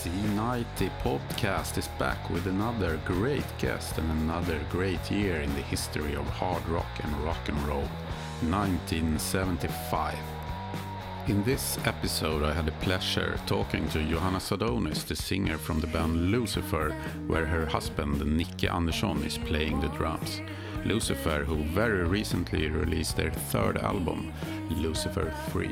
C90 podcast is back with another great guest and another great year in the history of hard rock and rock and roll, 1975. In this episode, I had the pleasure talking to Johanna Sadonis, the singer from the band Lucifer, where her husband Nicke Andersson is playing the drums. Lucifer, who very recently released their third album, Lucifer 3.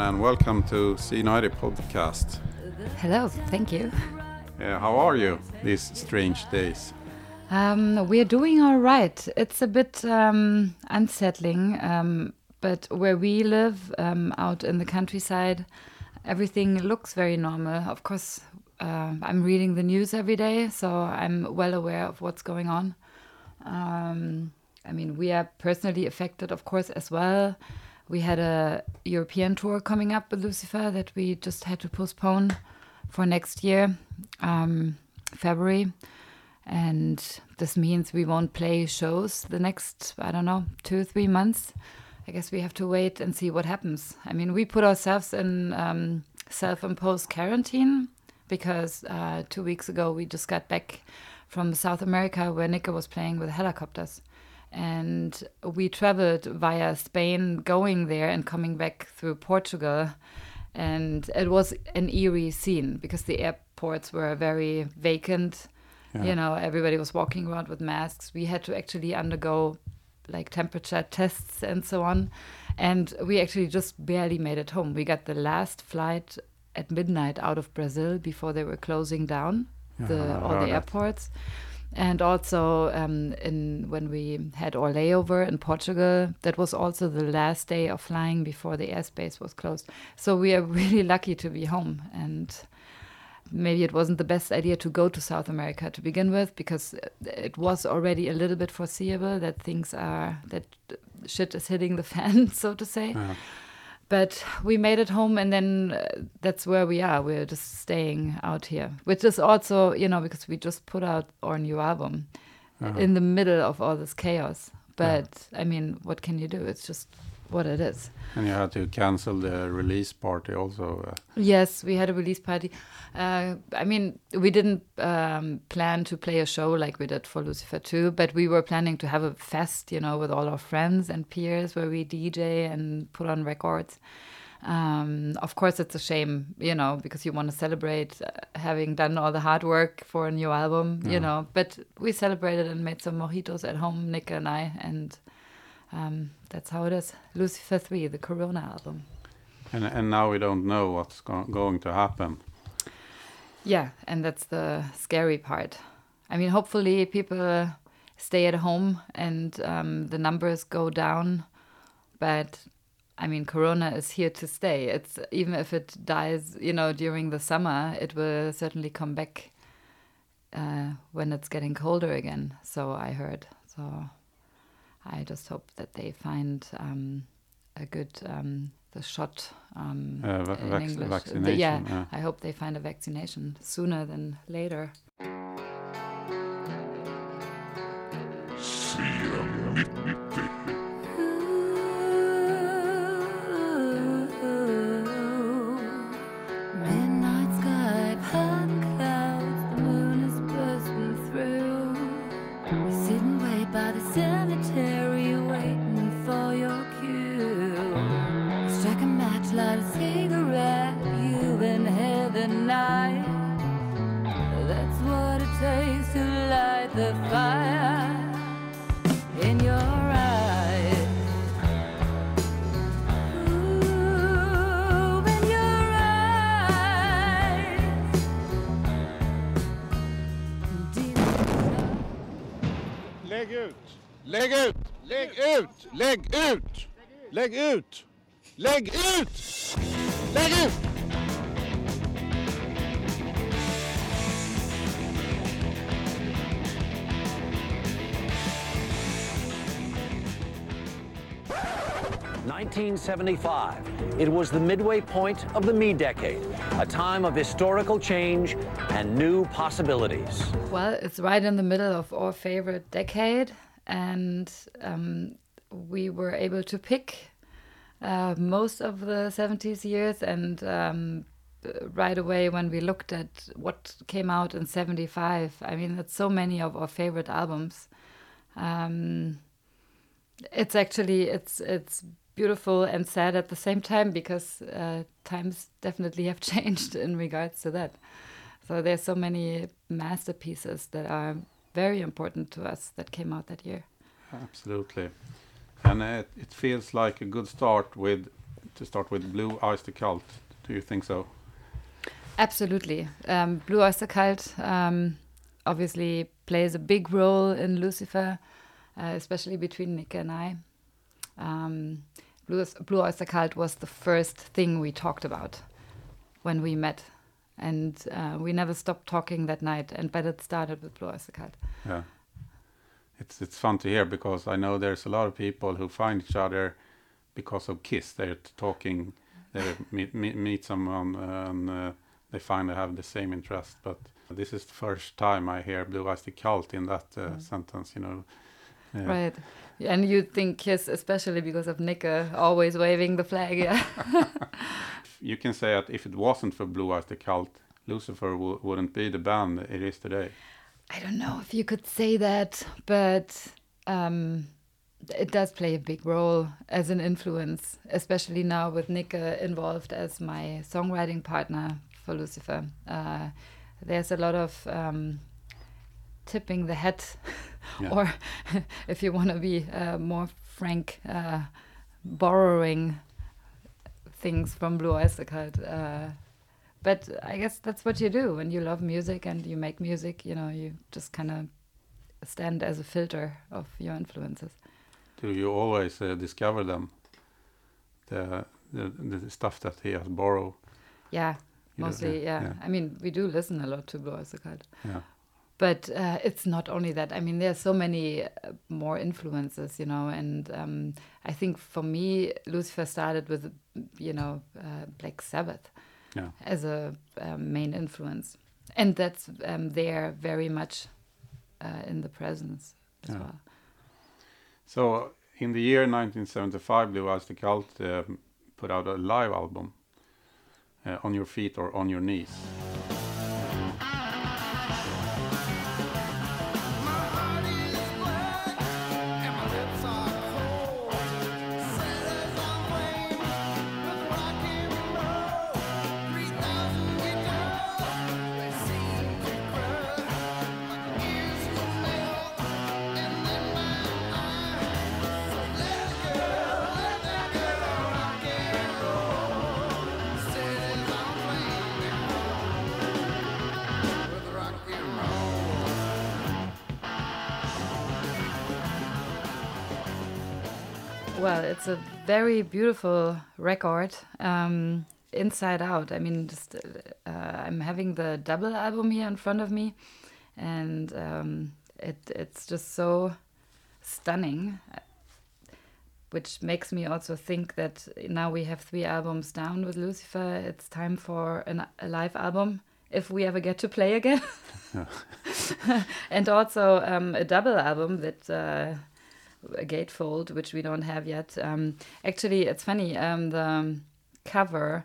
And welcome to C90 podcast. Hello, thank you. Uh, how are you these strange days? Um, we're doing all right. It's a bit um, unsettling, um, but where we live, um, out in the countryside, everything looks very normal. Of course, uh, I'm reading the news every day, so I'm well aware of what's going on. Um, I mean, we are personally affected, of course, as well. We had a European tour coming up with Lucifer that we just had to postpone for next year, um, February. And this means we won't play shows the next, I don't know, two, three months. I guess we have to wait and see what happens. I mean, we put ourselves in um, self imposed quarantine because uh, two weeks ago we just got back from South America where Nicke was playing with Hellacopters. And we traveled via Spain, going there and coming back through Portugal. And it was an eerie scene because the airports were very vacant. You know, everybody was walking around with masks. We had to actually undergo like temperature tests and so on. And we actually just barely made it home. We got the last flight at midnight out of Brazil before they were closing down the, Yeah, all the airports. And also, um, in when we had our layover in Portugal, that was also the last day of flying before the airspace was closed. So we are really lucky to be home. And maybe it wasn't the best idea to go to South America to begin with because it was already a little bit foreseeable that things are that shit is hitting the fan, so to say. Yeah. But we made it home, and then uh, that's where we are. We're just staying out here, which is also, you know, because we just put out our new album in the middle of all this chaos. But I mean, what can you do? It's just what it is. And you had to cancel the release party also. Uh, Yes, we had a release party. Uh, I mean, we didn't um, plan to play a show like we did for Lucifer 2, but we were planning to have a fest, you know, with all our friends and peers where we DJ and put on records. Um, of course, it's a shame, you know, because you want to celebrate uh, having done all the hard work for a new album, you know. But we celebrated and made some mojitos at home, Nick and I, and um, that's how it is. Lucifer 3, the Corona album. and, and now we don't know what's go- going to happen. Yeah, and that's the scary part. I mean, hopefully people stay at home and um, the numbers go down. But I mean, Corona is here to stay. It's even if it dies, you know, during the summer, it will certainly come back uh, when it's getting colder again. So I heard. So I just hope that they find um, a good um, the shot um, Uh, va- in vac- English. The- vaccination, yeah, yeah. I hope they find a vaccination sooner than later. Lägg ut! Lägg ut! Lägg ut! Lägg ut! Lägg ut! Lägg ut! Nineteen seventy-five. It was the midway point of the me decade, a time of historical change and new possibilities. Well, it's right in the middle of our favorite decade, and um, we were able to pick uh, most of the 70s years. And um, right away, when we looked at what came out in 75, I mean, that's so many of our favorite albums. Um, it's actually it's it's beautiful and sad at the same time because uh, times definitely have changed in regards to that. So there's so many masterpieces that are very important to us that came out that year. Absolutely. And uh, it feels like a good start with to start with Blue Oyster Cult. Do you think so? Absolutely. Um, Blue Oyster Cult um, obviously plays a big role in Lucifer, uh, especially between Nick and I. Um, Blue, Blue Oyster Cult was the first thing we talked about when we met. And uh, we never stopped talking that night, and but it started with Blue Oyster Cult. Yeah. It's it's fun to hear because I know there's a lot of people who find each other because of Kiss. They're talking, they meet, meet, meet someone and uh, they find they have the same interest. But this is the first time I hear Blue Oyster Cult in that uh, Mm. sentence. You know. Yeah. Right. And you think Kiss, especially because of Nick uh, always waving the flag. Yeah. You can say that if it wasn't for Blue Oyster Cult, Lucifer w- wouldn't be the band it is today. I don't know if you could say that, but um, it does play a big role as an influence, especially now with Nick uh, involved as my songwriting partner for Lucifer. Uh, there's a lot of um, tipping the hat, Yeah. or if you want to be uh, more frank, uh, borrowing things from Blue Oyster Cult. Uh, but I guess that's what you do when you love music and you make music. You know, you just kind of stand as a filter of your influences. Do you always uh, discover them? The, the the stuff that he has borrowed. Yeah, You mostly. yeah, Yeah. yeah. I mean, we do listen a lot to Blue Oyster Cult. Yeah. But uh, it's not only that. I mean, there's so many uh, more influences, you know. And um, I think for me, Lucifer started with, you know, uh, Black Sabbath Yeah. as a um, main influence, and that's um, there very much uh, in the presence as Yeah. well. So in the year 1975, Blue Oyster Cult um, put out a live album, uh, "On Your Feet or On Your Knees." Well, it's a very beautiful record, um, inside out. I mean, just uh, I'm having the double album here in front of me, and um, it it's just so stunning, uh, which makes me also think that now we have three albums down with Lucifer. It's time for an, a live album if we ever get to play again, and also um, a double album that. Uh, a gatefold, which we don't have yet. Um, actually, it's funny. Um, the cover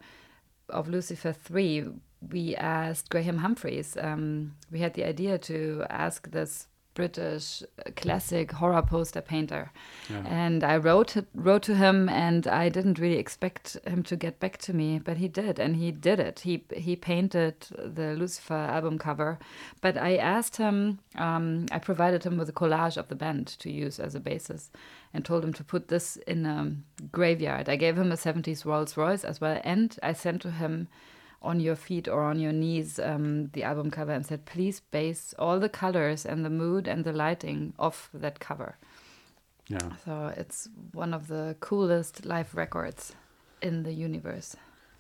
of Lucifer 3, we asked Graham Humphreys. Um, we had the idea to ask this British classic horror poster painter. Yeah. And I wrote wrote to him, and I didn't really expect him to get back to me, but he did, and he did it. He he painted the Lucifer album cover, but I asked him. Um, I provided him with a collage of the band to use as a basis, and told him to put this in a graveyard. I gave him a '70s Rolls Royce as well, and I sent to him on your feet or on your knees um, the album cover and said please base all the colors and the mood and the lighting off that cover Yeah. So it's one of the coolest live records in the universe.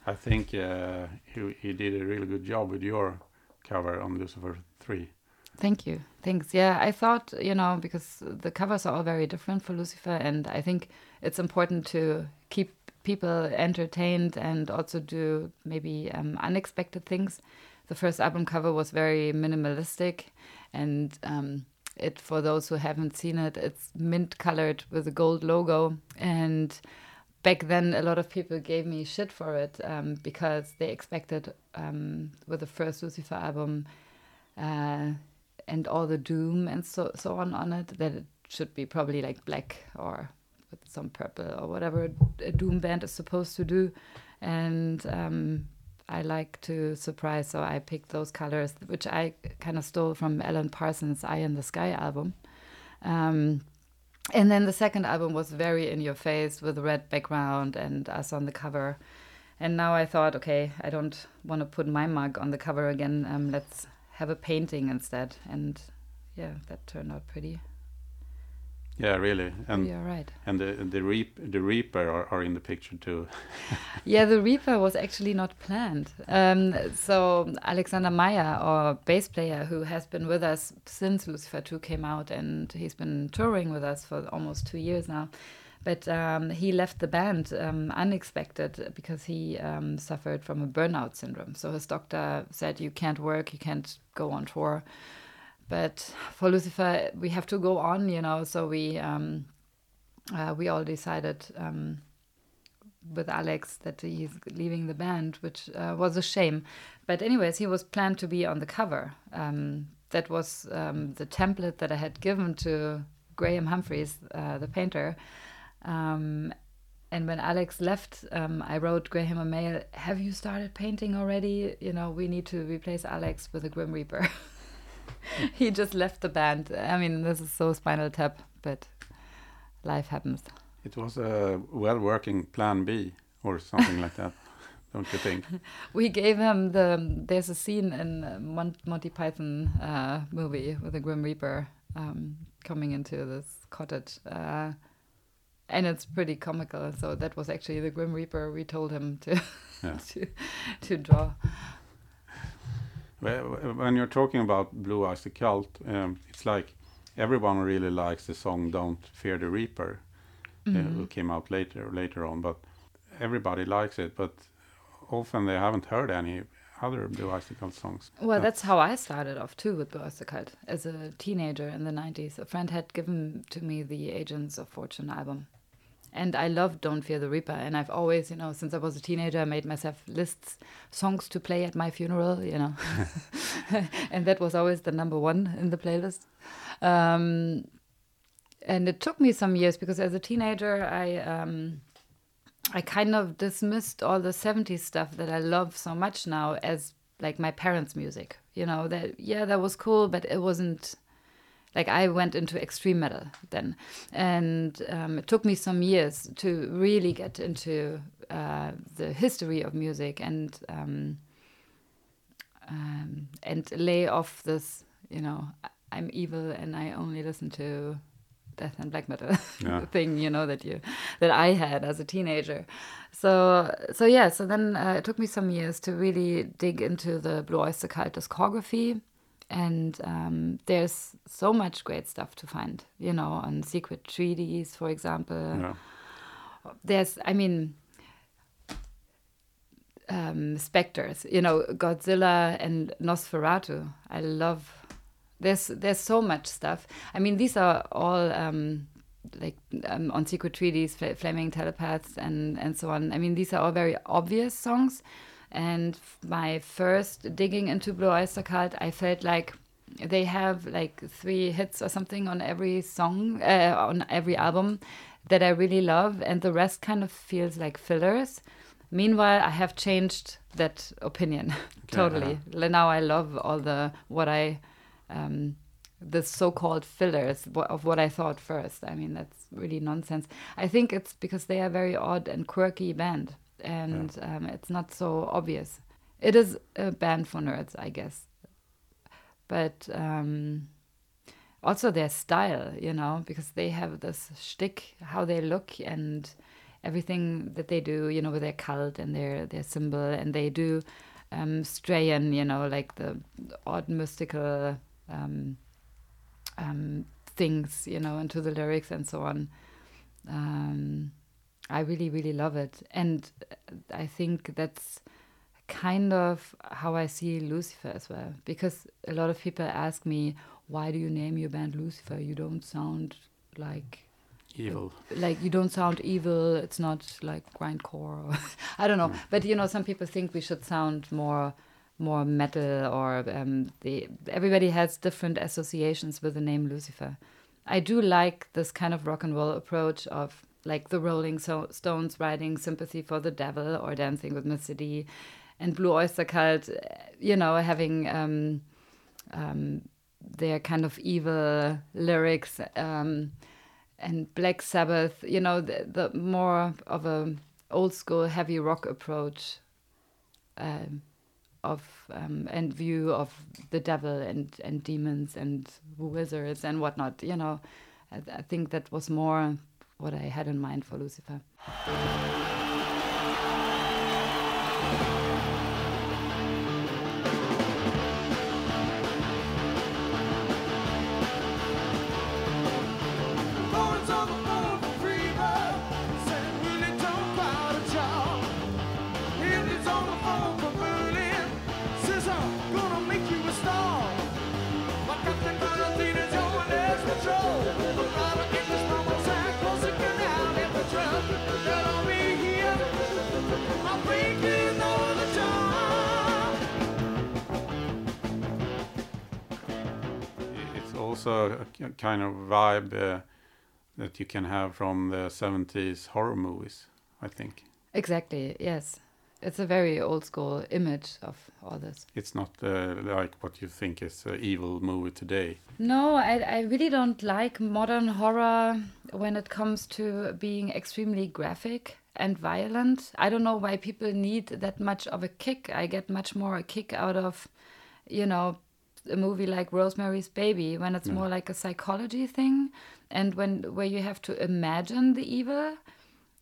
I think uh, he, he did a really good job with your cover on Lucifer 3. Thank you. Thanks. Yeah, I thought, you know, because the covers are all very different for Lucifer, and I think it's important to keep people entertained and also do maybe um, unexpected things. The first album cover was very minimalistic, and um, it for those who haven't seen it, it's mint colored with a gold logo. And back then, a lot of people gave me shit for it um, because they expected um, with the first Lucifer album. Uh, and all the doom and so so on on it that it should be probably like black or with some purple or whatever a doom band is supposed to do. And um, I like to surprise so I picked those colors which I kind of stole from Alan Parsons Eye in the Sky album. Um, and then the second album was very in your face with a red background and us on the cover. And now I thought okay I don't want to put my mug on the cover again. Um, let's have a painting instead. And yeah that turned out pretty Yeah, really. And yeah right and the the reap the reaper are, are in the picture too. yeah the reaper was actually not planned um, so alexander meyer our bass player who has been with us since lucifer 2 came out and he's been touring with us for almost two years now but um, he left the band um, unexpected because he um, suffered from a burnout syndrome. So his doctor said, "You can't work, you can't go on tour." But for Lucifer, we have to go on, you know. So we um, uh, we all decided um, with Alex that he's leaving the band, which uh, was a shame. But anyways, he was planned to be on the cover. Um, that was the template that I had given to Graham Humphreys, uh, the painter. Um, and when Alex left, um, I wrote Graham a mail. Have you started painting already? You know, we need to replace Alex with a Grim Reaper. he just left the band. I mean, this is so Spinal Tap, but life happens. It was a well working plan B or something like that, don't you think? We gave him the. There's a scene in Mon Monty Python uh, movie with a Grim Reaper um, coming into this cottage. Uh, and it's pretty comical. So that was actually the Grim Reaper we told him to Yeah. to, to draw. When you're talking about Blue Oyster Cult, um, it's like everyone really likes the song "Don't Fear the Reaper," uh, who came out later later on. But everybody likes it, but often they haven't heard any other Blue Oyster Cult songs. Well, Uh, that's how I started off too with Blue Oyster Cult. As a teenager in the 90s, a friend had given to me the Agents of Fortune album. And I love Don't Fear the Reaper. And I've always, you know, since I was a teenager, I made myself lists, songs to play at my funeral, you know. and that was always the number one in the playlist. Um, and it took me some years because as a teenager, I. Um, I kind of dismissed all the 70s stuff that I love so much now as like my parents' music. You know, that yeah, that was cool, but it wasn't like I went into extreme metal then. And um, it took me some years to really get into uh, the history of music and um, um, and lay off this, you know, I'm evil and I only listen to death and black metal Yeah. thing, you know, that you that I had as a teenager. So so yeah, so then uh, it took me some years to really dig into the Blue Oyster Cult discography. And um, there's so much great stuff to find, you know, on Secret Treaties, for example. Yeah. there's i mean um specters you know godzilla and nosferatu. I love there's there's so much stuff. I mean these are all um like um, on secret treaties Fl- flaming telepaths and and so on. I mean these are all very obvious songs and my first digging into blue oyster cult i felt like they have like three hits or something on every song uh, on every album that i really love and the rest kind of feels like fillers. Meanwhile i have changed that opinion. Totally. Now i love all the what i um, the so-called fillers of what I thought first. I mean, that's really nonsense. I think it's because they are very odd and quirky band, and um, it's not so obvious. It is a band for nerds, I guess. But um, also their style, you know, because they have this shtick, how they look and everything that they do, you know, with their cult and their their symbol, and they do um, Strayan, you know, like the odd mystical um, um, things, you know, into the lyrics and so on. Um, I really, really love it, and I think that's kind of how I see Lucifer as well. Because a lot of people ask me, "Why do you name your band Lucifer? You don't sound like Evil. like you don't sound evil. It's not like grindcore. Or I don't know, but you know, some people think we should sound more more metal or um, the everybody has different associations with the name Lucifer. I do like this kind of rock and roll approach of like the Rolling Stones writing "Sympathy for the Devil" or "Dancing with Mr. D," and Blue Oyster Cult, uh, you know, having um, um, their kind of evil lyrics. Um, and Black Sabbath, you know, the, the more of a old school heavy rock approach um, of um, and view of the devil and and demons and wizards and whatnot. You know, I think that was more what I had in mind for Lucifer. Also a kind of vibe uh, that you can have from the 70s horror movies, I think. Exactly. Yes, it's a very old school image of all this. It's not uh, like what you think is an evil movie today. No, I, I really don't like modern horror when it comes to being extremely graphic and violent. I don't know why people need that much of a kick. I get much more a kick out of, you know, a movie like Rosemary's Baby when it's more like a psychology thing and when where you have to imagine the evil.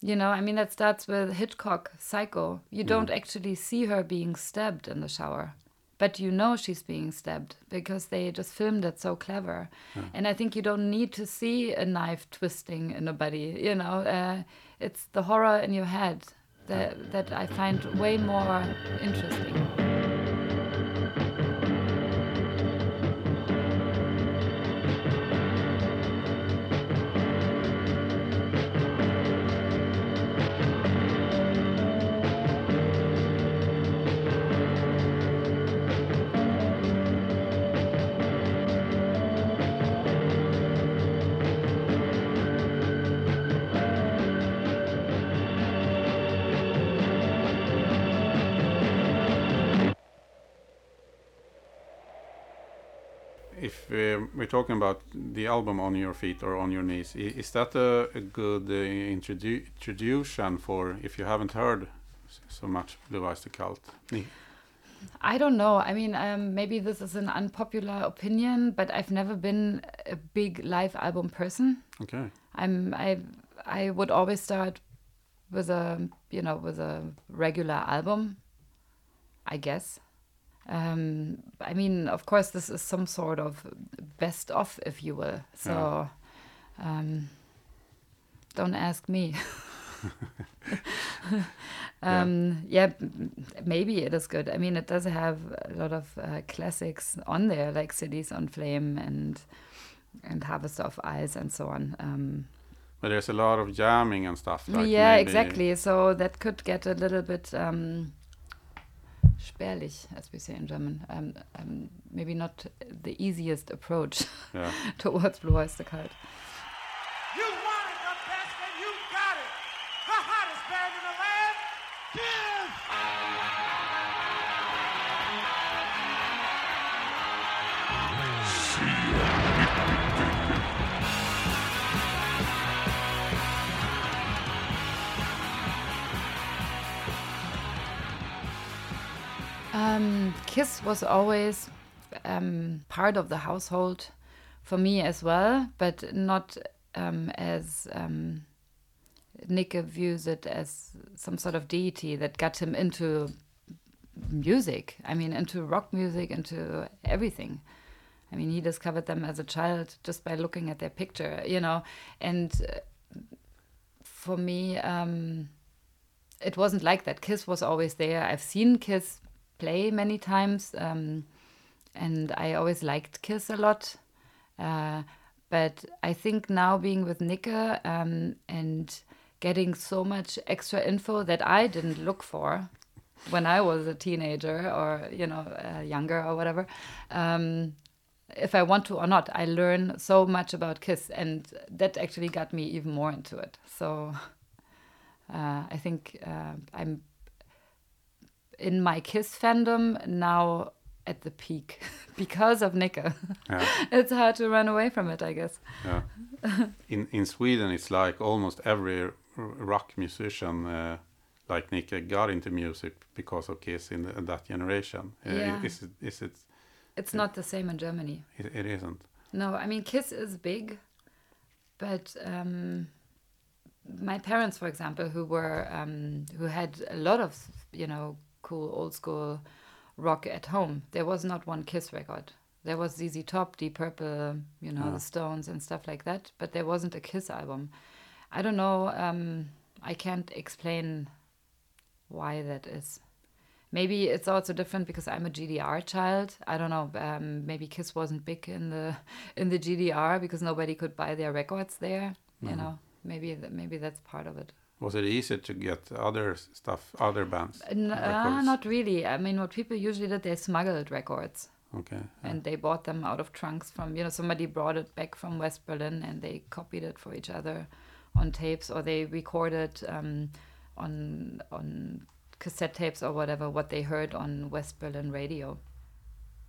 You know, I mean that starts with Hitchcock, Psycho. You don't actually see her being stabbed in the shower but you know she's being stabbed because they just filmed it so clever. And I think you don't need to see a knife twisting in a body. You know, uh, it's the horror in your head that that I find way more interesting. Talking about the album On Your Feet or On Your knees. Is that a, a good uh, introdu- introduction for if you haven't heard so much Blue Oyster Cult? Ni- I don't know. I mean, um, maybe this is an unpopular opinion, but I've never been a big live album person. Okay. I'm I I would always start with a you know with a regular album, I guess. Um, I mean, of course, this is some sort of best of, if you will. So, um, don't ask me. um, yeah, m- maybe it is good. I mean, it does have a lot of uh, classics on there, like Cities on Flame and and Harvester of Eyes and so on. Um, But there's a lot of jamming and stuff. Like yeah, maybe- exactly. So that could get a little bit um, spärlich, as we say in German. Um, um, maybe not the easiest approach Yeah. towards Blue Oyster Cult. You want it the best and you got it. The hottest band in the land. Give! Kiss was always um, part of the household for me as well, but not um, as um, Nicke views it as some sort of deity that got him into music. I mean, into rock music, into everything. I mean, he discovered them as a child just by looking at their picture, you know. And uh, for me, um, it wasn't like that. Kiss was always there. I've seen Kiss play many times, um, and I always liked Kiss a lot. Uh, but I think now being with Nicke um, and getting so much extra info that I didn't look for when I was a teenager or you know uh, younger or whatever. Um, if I want to or not, I learn so much about Kiss, and that actually got me even more into it. So uh, I think uh, I'm in my Kiss fandom now at the peak because of Nicke. Yeah. it's hard to run away from it, I guess. Yeah. in in Sweden, it's like almost every rock musician, uh, like Nicke, got into music because of Kiss in, the, that generation. Uh, Yeah. Is it? Is it? It's not the same in Germany. It, it isn't. No, I mean Kiss is big, but um, my parents, for example, who were um, who had a lot of you know cool old school rock at home, there was not one Kiss record. There was ZZ Top, Deep Purple, you know, the Stones and stuff like that, but there wasn't a Kiss album. I don't know. Um, I can't explain why that is. Maybe it's also different because I'm a GDR child. I don't know. Um, maybe Kiss wasn't big in the in the GDR because nobody could buy their records there. You know, maybe that maybe that's part of it. Was it easy to get other stuff, other bands? N- uh, not really. I mean, what people usually did, they smuggled records Okay. yeah. and they bought them out of trunks from you know somebody brought it back from West Berlin and they copied it for each other on tapes or they recorded um, on on cassette tapes or whatever what they heard on West Berlin radio.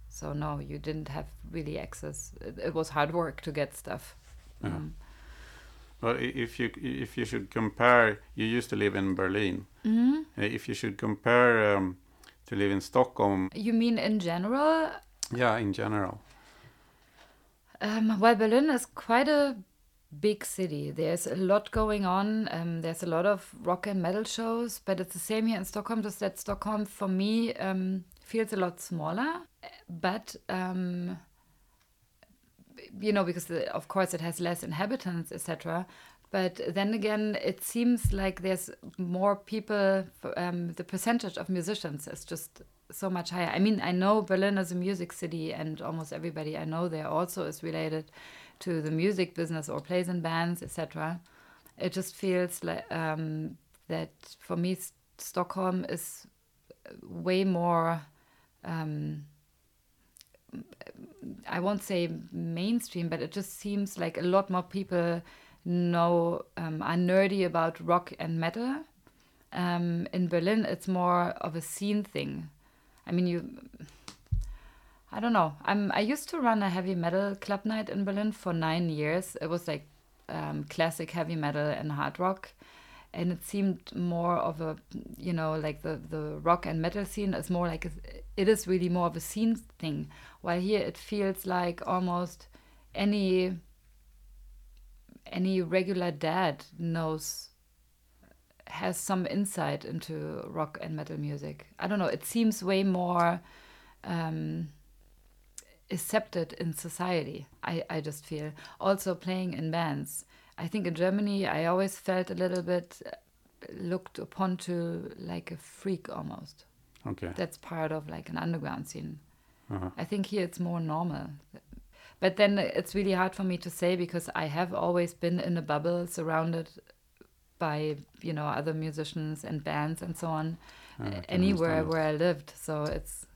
So no, you didn't have really access. It, it was hard work to get stuff. Yeah. Um, I- if you if you should compare, you used to live in Berlin. mhm. Uh, If you should compare um, to live in Stockholm, You mean in general? yeah, in general. Um, well, Berlin is quite a big city. There's a lot going on. Um, there's a lot of rock and metal shows, but it's the same here in Stockholm. Just that Stockholm, for me, um, feels a lot smaller. But um, you know, because the, of course it has less inhabitants, etc. But then again, it seems like there's more people. Um, the percentage of musicians is just so much higher. I mean, I know Berlin is a music city, and almost everybody I know there also is related to the music business or plays in bands, etc. It just feels like um, that for me, Stockholm is way more. Um, I won't say mainstream, but it just seems like a lot more people know um, are nerdy about rock and metal. Um, in Berlin, it's more of a scene thing. I mean, you. I don't know. I'm. I used to run a heavy metal club night in Berlin for nine years. It was like um, classic heavy metal and hard rock, and it seemed more of a, you know, like the the rock and metal scene is more like a, it is really more of a scene thing. While here it feels like almost any any regular dad knows has some insight into rock and metal music. I don't know. It seems way more um, accepted in society. I, I just feel also playing in bands. I think in Germany I always felt a little bit uh, looked upon to like a freak almost. Okay. That's part of like an underground scene. Uh-huh. I think here it's more normal. But then it's really hard for me to say because I have always been in a bubble surrounded by, you know, other musicians and bands and so on, can anywhere understand where I lived. So it's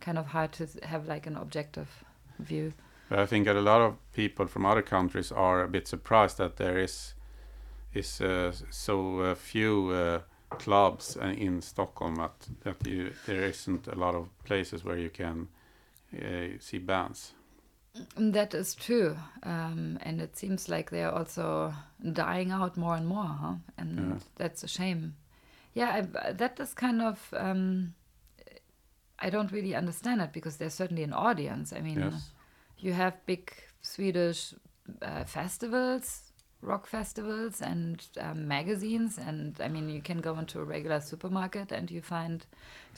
kind of hard to have like an objective view. But I think that a lot of people from other countries are a bit surprised that there is is uh, so uh, few uh, clubs uh, in Stockholm that that you, there isn't a lot of places where you can uh, see bands. That is true. Um, and it seems like they're also dying out more and more, huh? And Yeah. that's a shame. Yeah, I, that is kind of. Um, I don't really understand it because there's certainly an audience. I mean, Yes. you have big Swedish uh, festivals, rock festivals, and um, magazines. And I mean, you can go into a regular supermarket and you find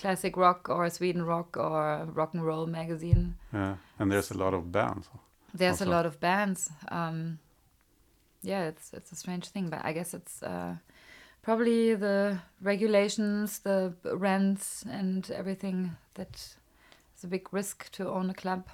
classic rock or Sweden rock or rock and roll magazine. Yeah, and there's a lot of bands. There's Also. a lot of bands. Um, yeah, it's it's a strange thing, but I guess it's uh, probably the regulations, the rents, and everything that is a big risk to own a club.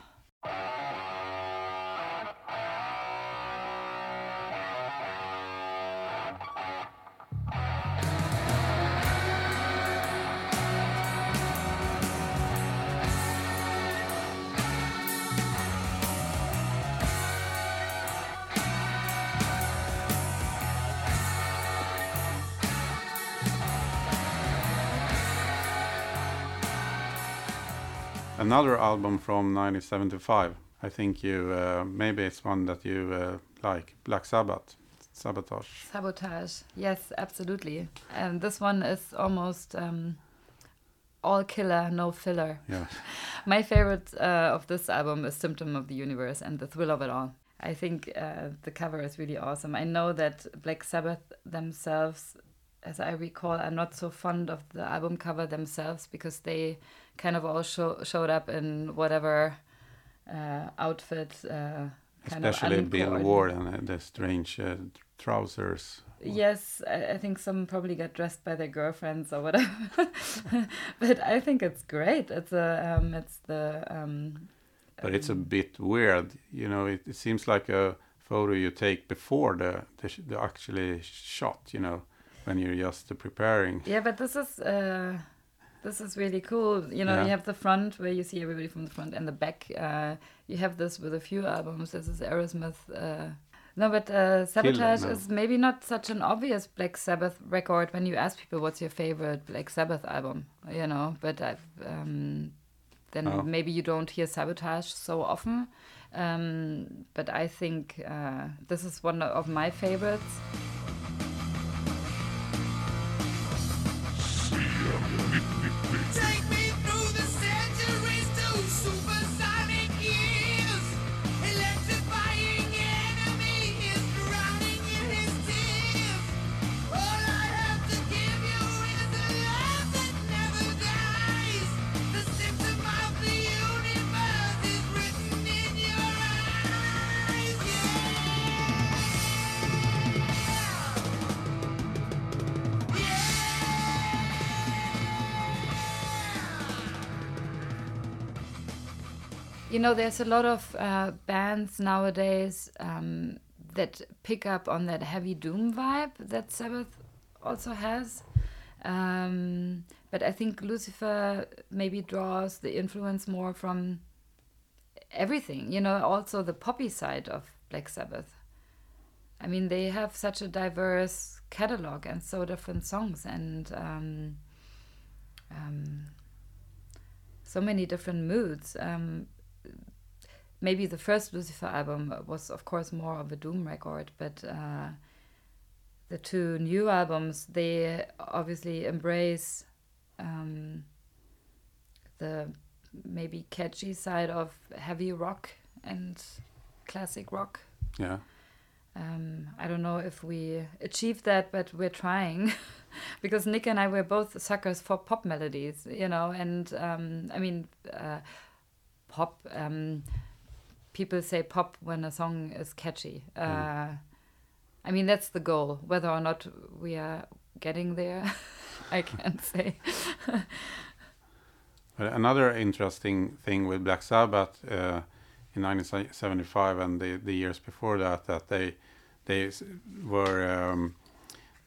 Another album from 1975. I think you uh, maybe it's one that you uh, like, Black Sabbath, Sabotage. Sabotage, yes, absolutely. And this one is almost um, all killer, no filler. Yeah, My favorite uh, of this album is Symptom of the Universe and the thrill of it all. I think uh, the cover is really awesome. I know that Black Sabbath themselves, as I recall, are not so fond of the album cover themselves because they kind of all show, showed up in whatever uh, outfit. Uh, kind especially of Bill. Ward and the strange uh, trousers. Yes, I, I think some probably got dressed by their girlfriends or whatever. but I think it's great. It's a um, it's the um, But it's a bit weird, you know. It, it seems like a photo you take before the the, the actually shot, you know, when you're just preparing. yeah, but this is uh, this is really cool. You know, Yeah. you have the front where you see everybody from the front and the back. Uh, you have this with a few albums. This is Aerosmith. Uh, no, but uh, Sabotage now. is maybe not such an obvious Black Sabbath record when you ask people what's your favorite Black Sabbath album, you know. But I've, um, then Oh. maybe you don't hear Sabotage so often. Um, but I think uh, this is one of my favorites. Know, there's a lot of uh, bands nowadays um, that pick up on that heavy doom vibe that Sabbath also has. Um, but I think Lucifer maybe draws the influence more from everything, you know, also the poppy side of Black Sabbath. I mean, they have such a diverse catalog and so different songs and um, um, so many different moods. Um, maybe the first Lucifer album was, of course, more of a doom record, but uh, the two new albums they obviously embrace um, the maybe catchy side of heavy rock and classic rock. Yeah, Um, I don't know if we achieved that, but we're trying. because Nick and I were both suckers for pop melodies, you know, and um, I mean, uh, pop. Um, people say pop when a song is catchy. Uh, I mean, that's the goal. Whether or not we are getting there, I can't say. But another interesting thing with Black Sabbath uh, in 1975 and the, the years before that, that they they were, um,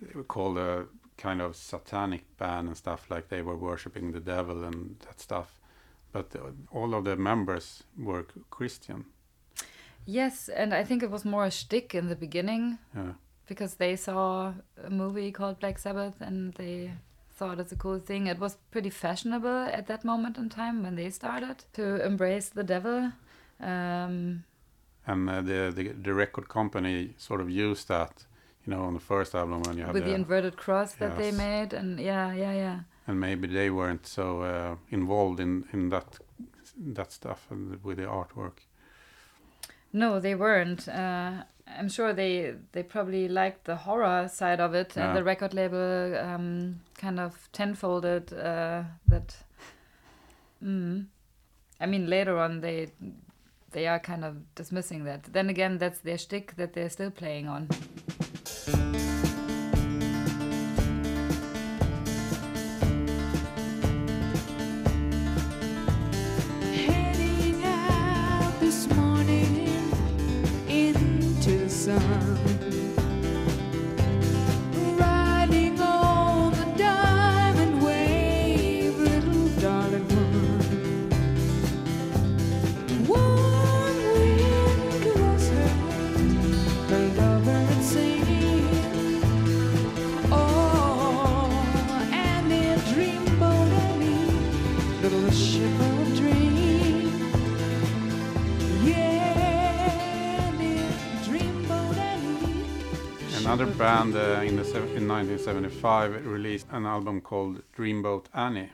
they were called a kind of satanic band and stuff, like they were worshiping the devil and that stuff. But uh, all of the members were Christian. Yes, and I think it was more a shtick in the beginning. Yeah. because they saw a movie called Black Sabbath and they thought it's a cool thing. It was pretty fashionable at that moment in time when they started to embrace the devil. Um, And uh, the, the the record company sort of used that, you know, on the first album when you have with the the, inverted cross that they made, and yeah, yeah, yeah. and maybe they weren't so uh, involved in in that that stuff and with the artwork. No, they weren't. Uh, I'm sure they they probably liked the horror side of it, Yeah. and the record label um, kind of tenfolded uh, that. Mm. I mean, later on they they are kind of dismissing that. Then again, that's their shtick that they're still playing on. Band uh, in the sev- in 1975 released an album called Dreamboat Annie.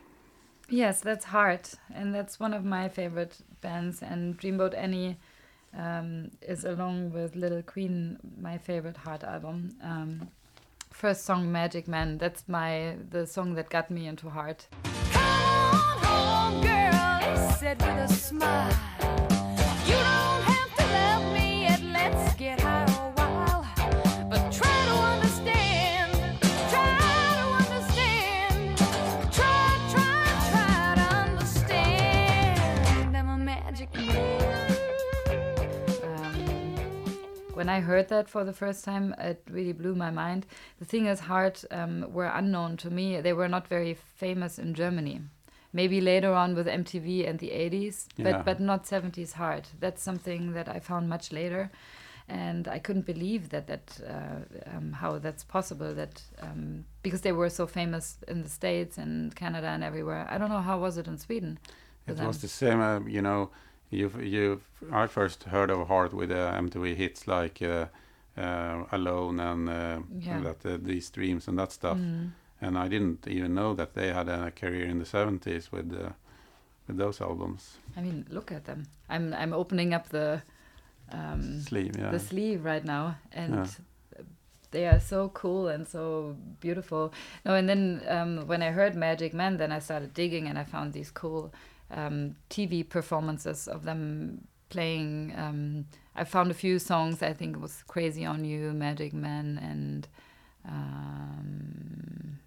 Yes, that's Heart, and that's one of my favorite bands. And Dreamboat Annie um, is, along with Little Queen, my favorite Heart album. Um, first song, Magic Man. That's my the song that got me into Heart. Come on home, girl, he said with a smile. You don't when I heard that for the first time, it really blew my mind. The thing is, Heart um, were unknown to me. They were not very famous in Germany. Maybe later on with MTV and the 80s, Yeah. but but not 70s Heart. That's something that I found much later, and I couldn't believe that that uh, um, how that's possible. That um, because they were so famous in the States and Canada and everywhere. I don't know how was it in Sweden. It was the same, uh, you know. You you I first heard of Heart with uh, MTV hits like uh, uh, Alone and uh, Yeah. that uh, these dreams and that stuff. Mm. And I didn't even know that they had a career in the 70s with uh, with those albums. I mean, look at them. I'm I'm opening up the um, Sleeve, yeah. the sleeve right now, and Yeah. they are so cool and so beautiful. No, and then um, when I heard Magic Man, then I started digging, and I found these cool um, TV performances of them playing. Um, I found a few songs. I think it was "Crazy on You," "Magic Man," and um,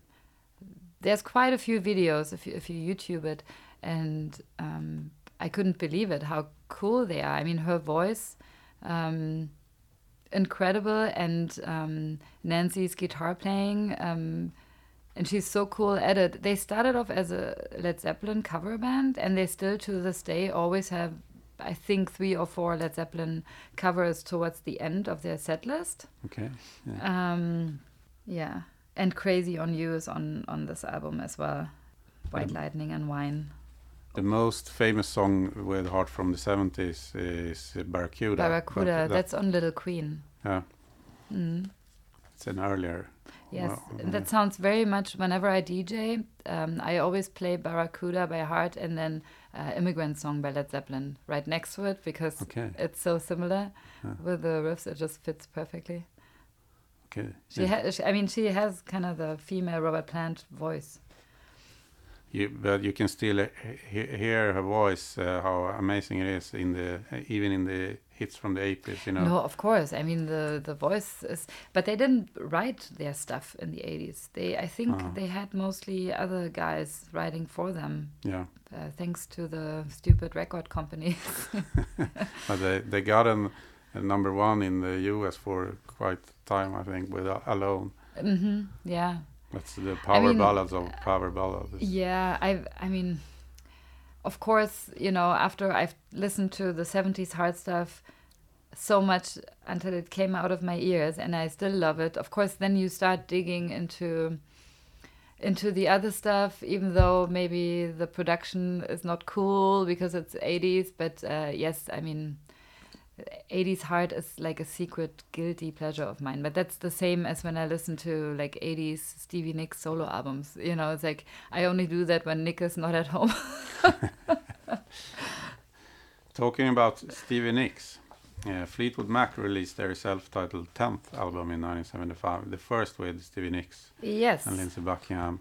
there's quite a few videos if you, if you YouTube it, and um, I couldn't believe it how cool they are. I mean, her voice, um, incredible, and um, Nancy's guitar playing, um, and she's so cool at it. They started off as a Led Zeppelin cover band, and they still to this day always have. I think three or four Led Zeppelin covers towards the end of their set list. Okay. Yeah. Um, yeah, and "Crazy on You" is on on this album as well. White Lightning and Wine. The most famous song with Heart from the 70s is Barracuda. Barracuda. that- That's on Little Queen. yeah, Mm. it's an earlier. Yes, Wow, that sounds very much. Whenever I DJ, um, I always play Barracuda by heart, and then uh, "Immigrant Song" by Led Zeppelin right next to it because Okay. it's so similar with the riffs. It just fits perfectly. Okay. She, yeah. ha- she I mean, she has kind of the female Robert Plant voice. You, but you can still uh, he- hear her voice, uh, how amazing it is in the even in the hits from the 80s. You know. No, of course. I mean, the the voice is, but they didn't write their stuff in the '80s. They, I think, Ah. they had mostly other guys writing for them, Yeah. uh, thanks to the stupid record companies. But they they got an, a number one in the U.S. for quite time, I think, with uh, Alone. hmm Yeah, That's the power mean, ballads of power ballads. yeah. I, I mean, of course, you know, after I've listened to the '70s Heart stuff so much until it came out of my ears, and I still love it. Of course, then you start digging into into the other stuff, even though maybe the production is not cool because it's 80s. But uh, yes, I mean, 80s Heart is like a secret guilty pleasure of mine. But that's the same as when I listen to like 80s Stevie Nicks solo albums. You know, it's like I only do that when Nicke is not at home. Talking about Stevie Nicks, Yeah, Fleetwood Mac released their self-titled 10th album in 1975, the first with Stevie Nicks Yes. and Lindsey Buckingham.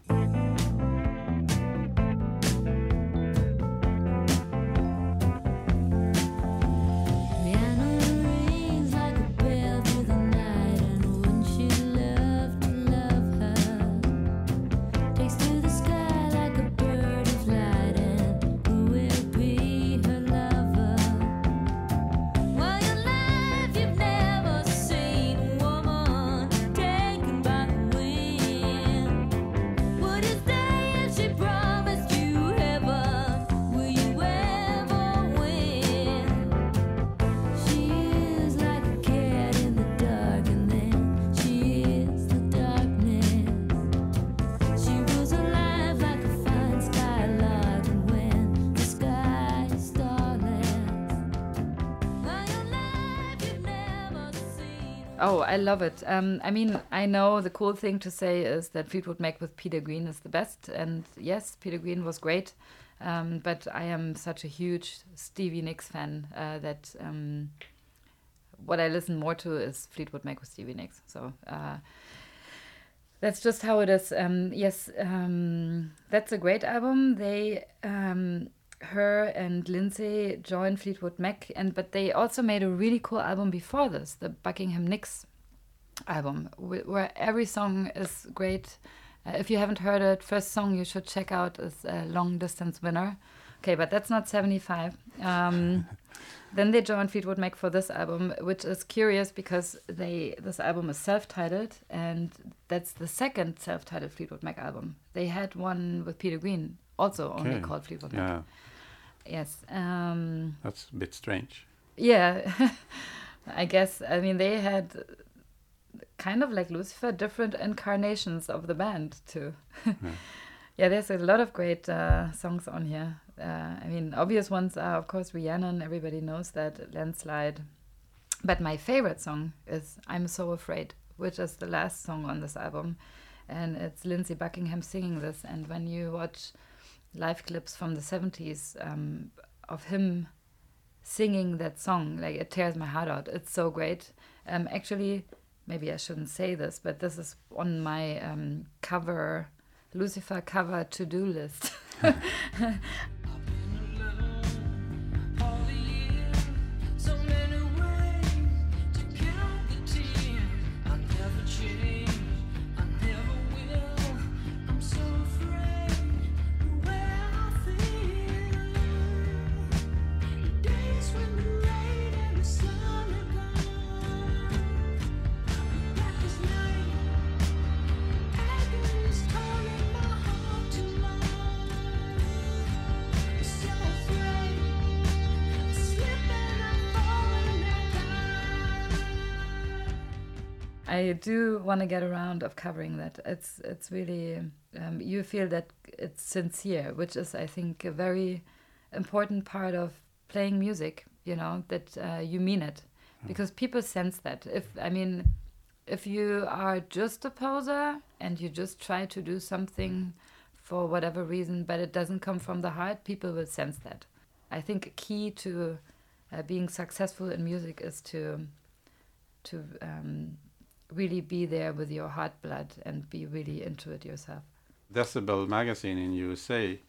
Oh, I love it. Um, I mean, I know the cool thing to say is that Fleetwood Mac with Peter Green is the best, and yes, Peter Green was great. Um, but I am such a huge Stevie Nicks fan uh, that um, what I listen more to is Fleetwood Mac with Stevie Nicks. So uh, that's just how it is. Um, yes, um, that's a great album. They, um, her and Lindsey joined Fleetwood Mac, and but they also made a really cool album before this, the Buckingham Nicks album, where every song is great. Uh, if you haven't heard it, first song you should check out is uh, "Long Distance Winner." Okay, but that's not seventy-five. Um, then they joined Fleetwood Mac for this album, which is curious because they this album is self-titled, and that's the second self-titled Fleetwood Mac album. They had one with Peter Green, also only Okay. called Fleetwood Mac. Yeah, Yes. Um, that's a bit strange. yeah, I guess. I mean, they had kind of like Lucifer, different incarnations of the band too. yeah, there's a lot of great uh, songs on here. Uh, I mean, obvious ones are of course Rhiannon. Everybody knows that landslide. But my favorite song is "I'm So Afraid," which is the last song on this album, and it's Lindsey Buckingham singing this. And when you watch live clips from the 70s um, of him singing that song. Like it tears my heart out. It's so great. Um, actually maybe i shouldn't say this but this is on my um, cover lucifer cover to-do list i do want to get around of covering that. It's it's really um, you feel that it's sincere which is i think a very important part of playing music you know that uh, you mean it. Because people sense that. If i mean if you are just a poser and you just try to do something for whatever reason but it doesn't come from the heart people will sense that. I think a key to uh, being successful in music is to to um, really be there with your heart blood and be really into it yourself Decibel magazine in USA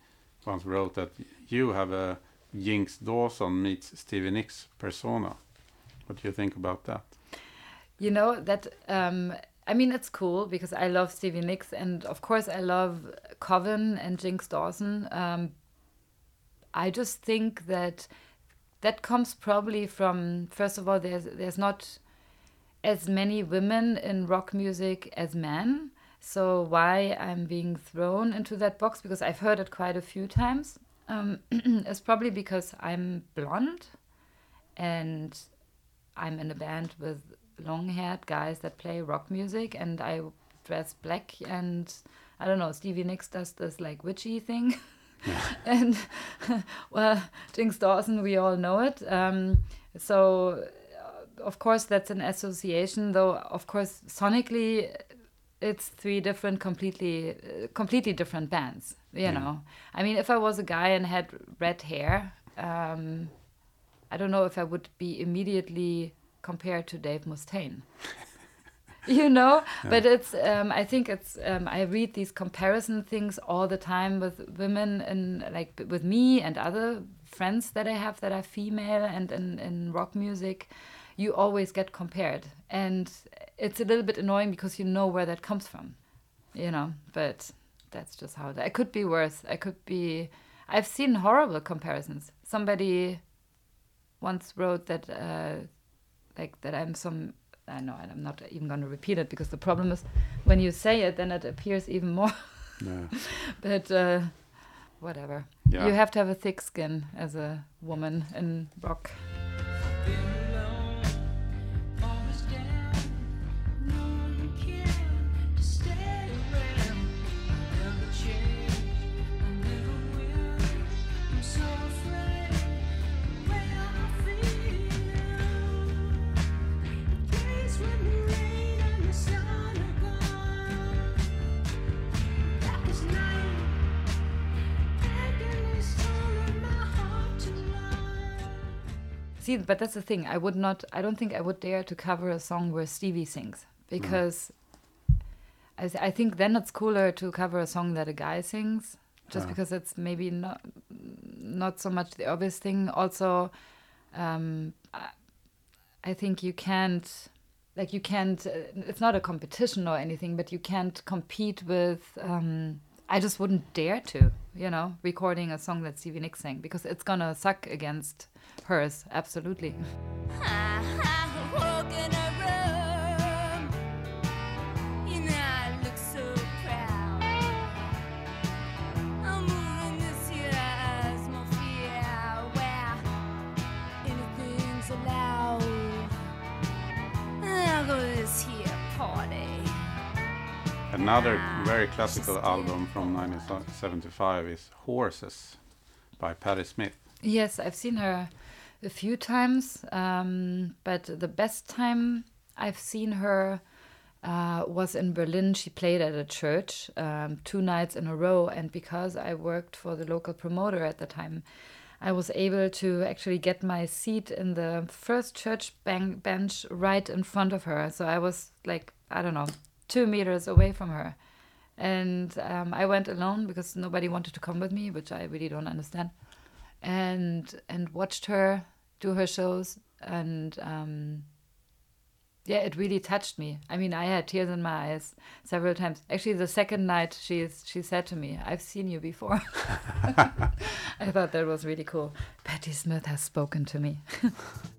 once wrote that you have a Jinx Dawson meets Stevie Nicks persona. What do you think about that? You know that um, I mean it's cool because I love Stevie Nicks and of course I love Coven and Jinx Dawson. Um, I just think that that comes probably from first of all there's there's not as many women in rock music as men. So why I'm being thrown into that box because I've heard it quite a few times um, is probably because I'm blonde and I'm in a band with long-haired guys that play rock music, and I dress black. And I don't know, Stevie Nicks does this like witchy thing, and well, Jinx Dawson, we all know it. Um, so of course that's an association, though. Of course, sonically, it's three different, completely, uh, completely different bands. You know, I mean, if I was a guy and had red hair. Um, I don't know if I would be immediately compared to Dave Mustaine. you know but it's um, i think it's um, i read these comparison things all the time with women and like with me and other friends that i have that are female and in, in rock music you always get compared. And it's a little bit annoying because you know where that comes from you know but that's just how it, it could be worse. I could be i've seen horrible comparisons. Somebody once wrote that uh, like that I'm some I know I'm not even going to repeat it because the problem is when you say it then it appears even more. Yeah. but uh, whatever. Yeah. you have to have a thick skin as a woman in rock See, but that's the thing. I would not. I don't think I would dare to cover a song where Stevie sings because I, th- I think then it's cooler to cover a song that a guy sings, just Ah. because it's maybe not not so much the obvious thing. Also, um, I, I think you can't like you can't. Uh, it's not a competition or anything, but you can't compete with. Um, I just wouldn't dare to, you know, recording a song that Stevie Nicks sang because it's gonna suck against hers. Absolutely. Another ah, very classical album from 1975 is Horses by Patti Smith. Yes, I've seen her a few times, um, but the best time I've seen her uh, was in Berlin. She played at a church um, two nights in a row, and because I worked for the local promoter at the time, I was able to actually get my seat in the first church bench right in front of her. So I was like, I don't know, two meters away from her. And um, I went alone because nobody wanted to come with me, which I really don't understand and and watched her do her shows and um yeah it really touched me. I mean i had tears in my eyes several times. Actually the second night she she said to me i've seen you before. I thought that was really cool. Patti smith has spoken to me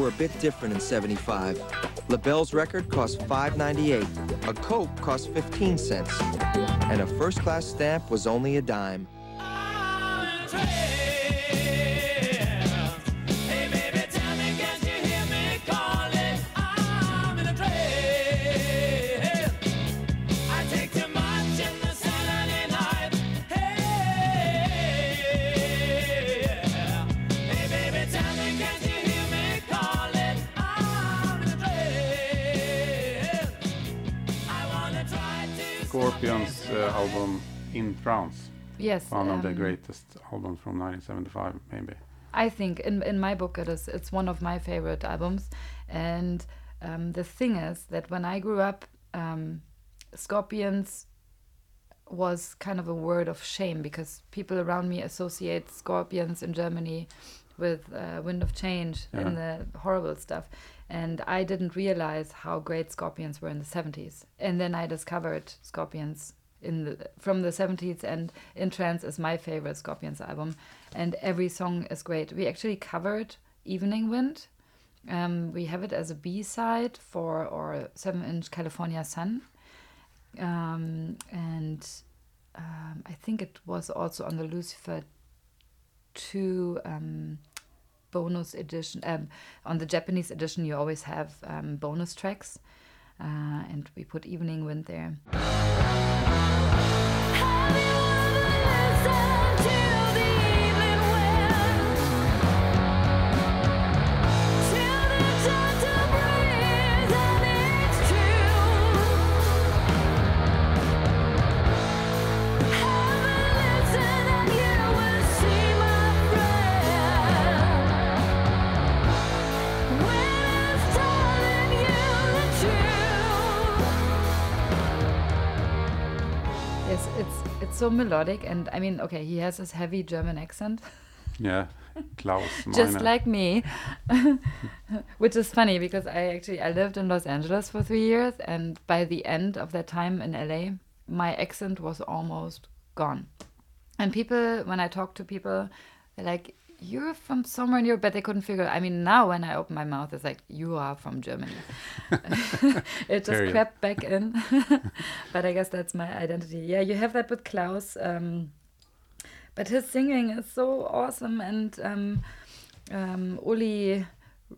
were a bit different in 75. LaBelle's record cost $5.98, a Coke cost 15 cents, and a first class stamp was only a dime. In Trance, yes one of the um, greatest albums from 1975, maybe. I think in in my book it is it's one of my favorite albums, and um, the thing is that when I grew up, um, Scorpions was kind of a word of shame because people around me associate Scorpions in Germany with uh, Wind of Change and the horrible stuff, and I didn't realize how great Scorpions were in the seventies, and then I discovered Scorpions in the from the 70s and in trance is my favorite scorpions album and every song is great we actually covered evening wind um, we have it as a b-side for our 7 inch california sun um, and um, i think it was also on the lucifer 2 um, bonus edition. Um, on the Japanese edition, you always have um, bonus tracks, uh, and we put Evening Wind there. So melodic, and I mean, okay, he has this heavy German accent. Yeah, Klaus. just like me which is funny because i actually i lived in los angeles for three years and by the end of that time in la my accent was almost gone and people when i talk to people they're like you're from somewhere in europe but they couldn't figure i mean now when i open my mouth it's like you are from germany it just Period. crept back in but i guess that's my identity yeah you have that with klaus um, but his singing is so awesome and um, um, Uli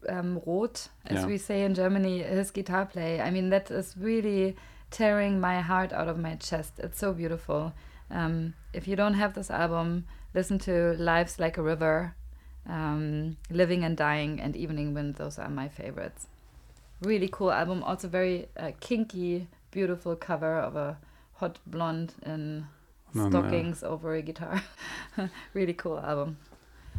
um, Roth, as Yeah. we say in Germany, his guitar play. I mean, that is really tearing my heart out of my chest. It's so beautiful. Um, if you don't have this album, listen to Life's Like a River, um, Living and Dying, and Evening Wind. Those are my favorites. Really cool album. Also very uh, kinky, beautiful cover of a hot blonde in No, no. stockings over a guitar. really cool album.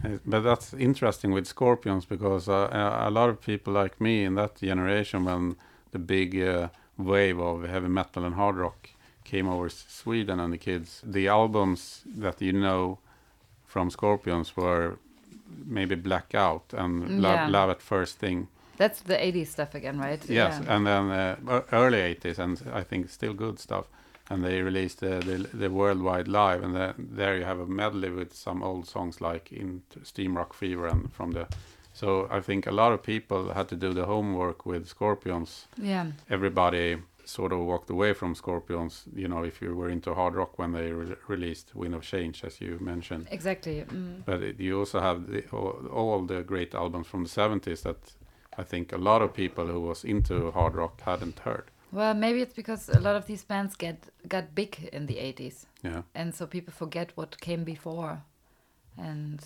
Uh, But that's interesting with Scorpions because uh, a a lot of people like me in that generation, when the big uh, wave of heavy metal and hard rock came over Sweden and the kids, the albums that you know from Scorpions were maybe Blackout and Love, Yeah. Love at First Sting. That's the 80s stuff again, right? Yes, Yeah. and then uh, early 80s, and I think still good stuff. And they released the, the, the Worldwide Live, and the, there you have a medley with some old songs like in Steam Rock Fever and from the. So I think a lot of people had to do the homework with Scorpions. yeah. Everybody sort of walked away from Scorpions, you know, if you were into hard rock when they re- released Wind of Change, as you mentioned. Exactly. Mm. But it, you also have the, all, all the great albums from the 70s that I think a lot of people who was into hard rock hadn't heard. Well, maybe it's because a lot of these bands get got big in the 80s, Yeah. and so people forget what came before. And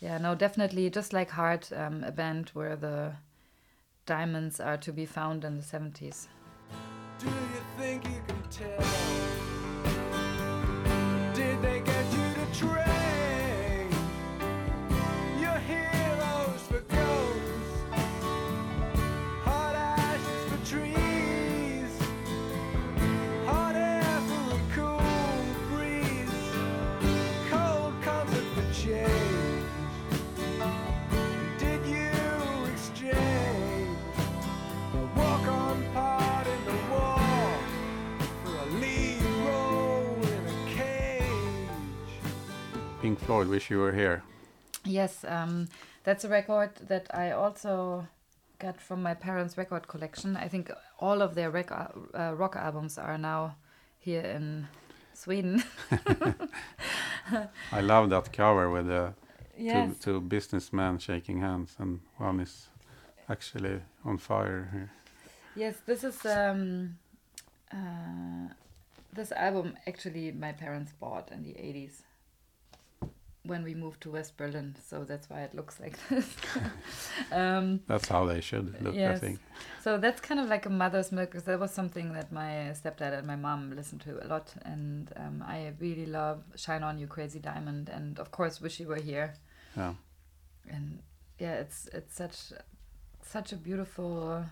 yeah, no, definitely, just like Heart, um, a band where the diamonds are to be found in the 70s. Do you think you can tell? Pink Floyd, Wish You Were Here. Yes, um, that's a record that I also got from my parents' record collection. I think all of their rec- uh, rock albums are now here in Sweden. I love that cover with the yes. two, two businessmen shaking hands, and one is actually on fire here. Yes, this is um, uh, this album actually my parents bought in the eighties when we moved to West Berlin, so that's why it looks like this. um, That's how they should look, I think. so that's kind of like a mother's milk because that was something that my stepdad and my mom listened to a lot, and um, I really love "Shine On You, Crazy Diamond," and of course "Wish You Were Here." Yeah. and yeah it's it's such such a beautiful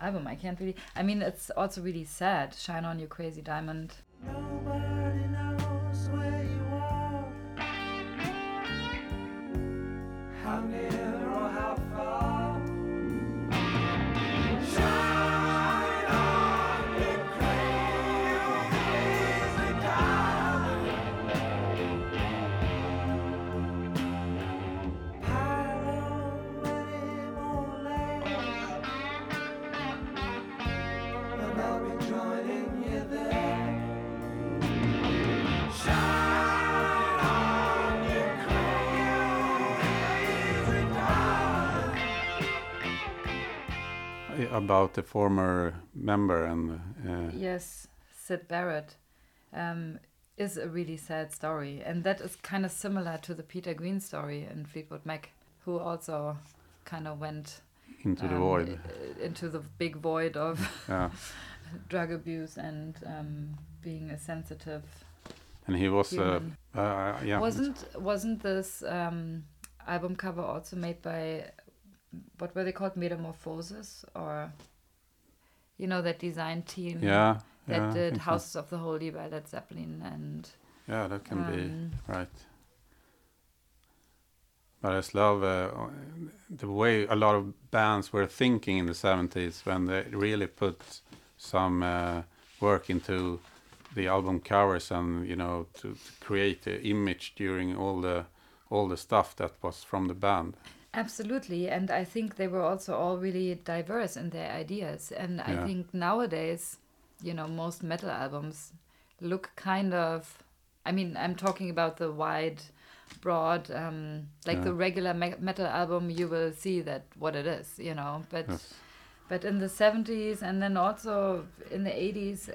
album i can't really i mean it's also really sad shine on you crazy diamond Nobody knows about the former member and uh, Yes, Syd Barrett um, is a really sad story, and that is kind of similar to the Peter Green story in Fleetwood Mac, who also kind of went into the um, void. into the big void of Yeah, drug abuse and um, being a sensitive and he was, uh, uh, yeah. Wasn't wasn't this um, album cover also made by what were they called Metamorphosis or you know that design team yeah, that yeah, did think so. Houses of the Holy by Led Zeppelin and Yeah, that can be um, right. But I just love uh, the way a lot of bands were thinking in the 70s when they really put some uh, work into the album covers and you know to, to create the image during all the all the stuff that was from the band. Absolutely, and I think they were also all really diverse in their ideas. And I think nowadays, you know, most metal albums look kind of. I mean, I'm talking about the wide, broad, um, like Yeah. the regular me- metal album. You will see that what it is, you know. But Yes. but in the 70s and then also in the 80s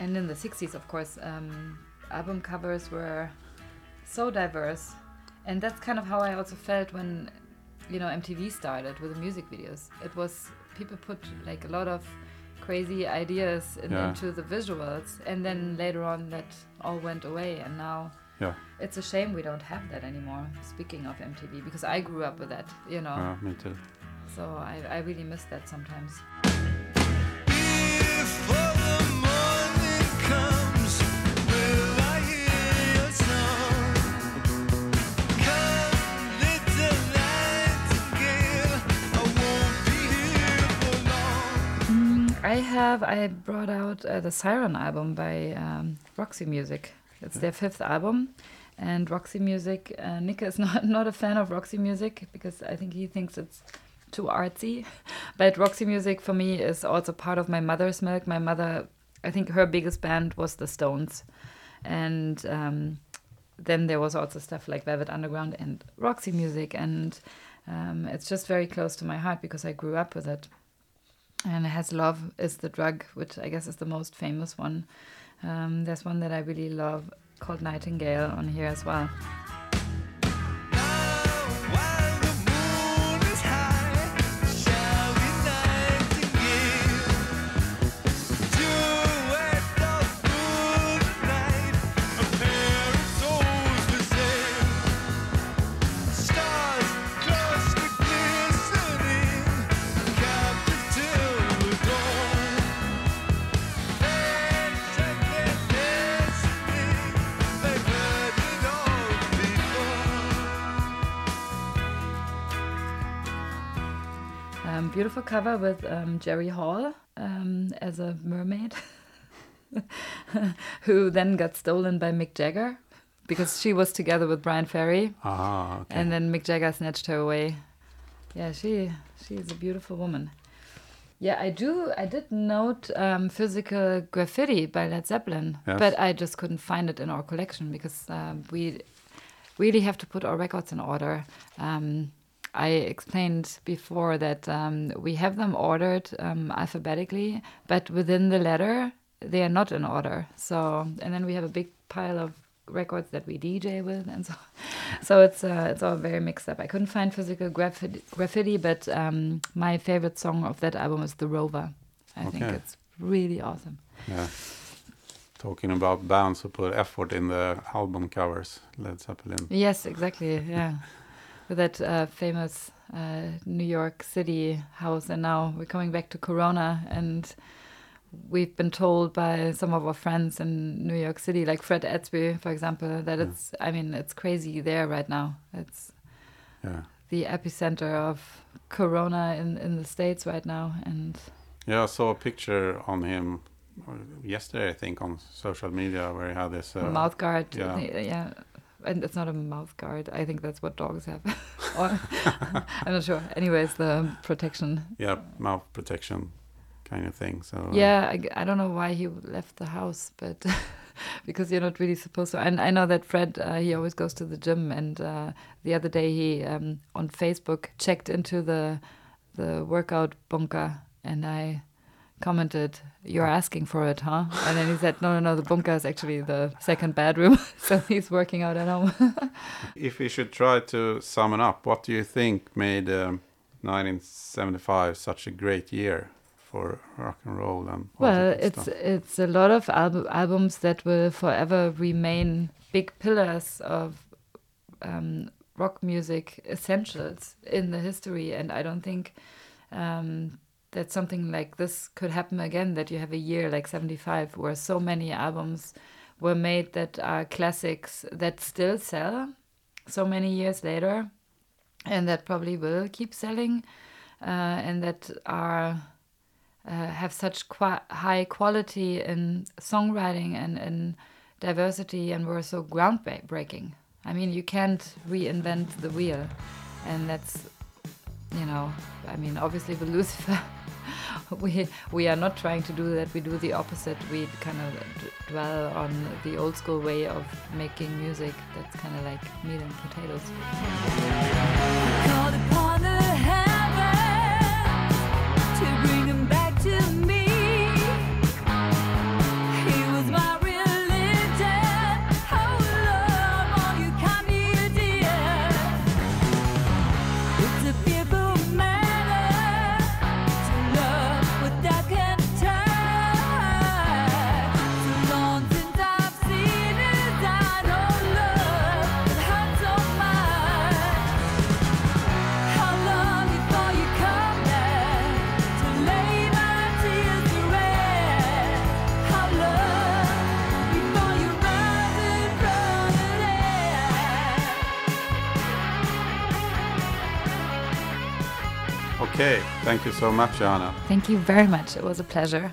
and in the 60s, of course, um, album covers were so diverse. And that's kind of how I also felt when, you know, MTV started with the music videos. It was, people put like a lot of crazy ideas in, Yeah. into the visuals. And then later on, that all went away. And now Yeah, it's a shame we don't have that anymore. Speaking of MTV, because I grew up with that, you know. uh, me too. So I, I really miss that sometimes. I have. I brought out uh, the Siren album by um, Roxy Music. It's their fifth album, and Roxy Music. Uh, Nicke is not not a fan of Roxy Music because I think he thinks it's too artsy. But Roxy Music for me is also part of my mother's milk. My mother, I think her biggest band was the Stones, and um, then there was also stuff like Velvet Underground and Roxy Music, and um, it's just very close to my heart because I grew up with it and has love is the drug which i guess is the most famous one. Um, there's one that i really love called nightingale on here as well beautiful cover with um, jerry hall um, as a mermaid who then got stolen by mick jagger because she was together with bryan ferry Ah, okay. and then Mick Jagger snatched her away. Yeah, she she is a beautiful woman. Yeah, I do. I did note um, physical graffiti by Led Zeppelin, Yes. but I just couldn't find it in our collection because um, we really have to put our records in order. Um, I explained before that um, we have them ordered um, alphabetically, but within the letter they are not in order. So, and then we have a big pile of records that we DJ with, and so so it's uh, it's all very mixed up. I couldn't find physical graffiti, graffiti but um, my favorite song of that album is "The Rover." I think it's really awesome. Yeah. Talking about bands who put effort in the album covers, Led Zeppelin. Yes, exactly. Yeah, with that uh, famous uh, New York City house, and now we're coming back to Corona, and we've been told by some of our friends in New York City, like Fred Estby, for example, that it's. I mean, it's crazy there right now. It's Yeah. the epicenter of Corona in in the states right now, and Yeah, I saw a picture on him uh, yesterday, I think, on social media where he had this. Uh, mouth guard. yeah. yeah. And it's not a mouth guard. I think that's what dogs have. or, I'm not sure. Anyways, the protection. Yeah, mouth protection kind of thing. So uh, Yeah, I don't know why he left the house, but because you're not really supposed to. And I know that Fred, uh, he always goes to the gym, and uh, the other day he um, on Facebook checked into the the workout bunker, and I commented, "You're asking for it, huh?" And then he said, "No, no, no. The bunker is actually the second bedroom, so he's working out at home." If we should try to sum it up, what do you think made um, 1975 such a great year for rock and roll and well, it's stuff? it's a lot of al- albums that will forever remain big pillars of um, rock music essentials in the history, and I don't think um, that something like this could happen again. That you have a year like '75 where so many albums were made that are classics that still sell so many years later, and that probably will keep selling, uh, and that are uh, have such high quality in songwriting and in diversity and were so groundbreaking. I mean, you can't reinvent the wheel, and that's, you know, I mean, obviously with Lucifer, we we are not trying to do that. We do the opposite. We kind of dwell on the old school way of making music. That's kind of like meat and potatoes. Thank you so much, Johanna. Thank you very much. It was a pleasure.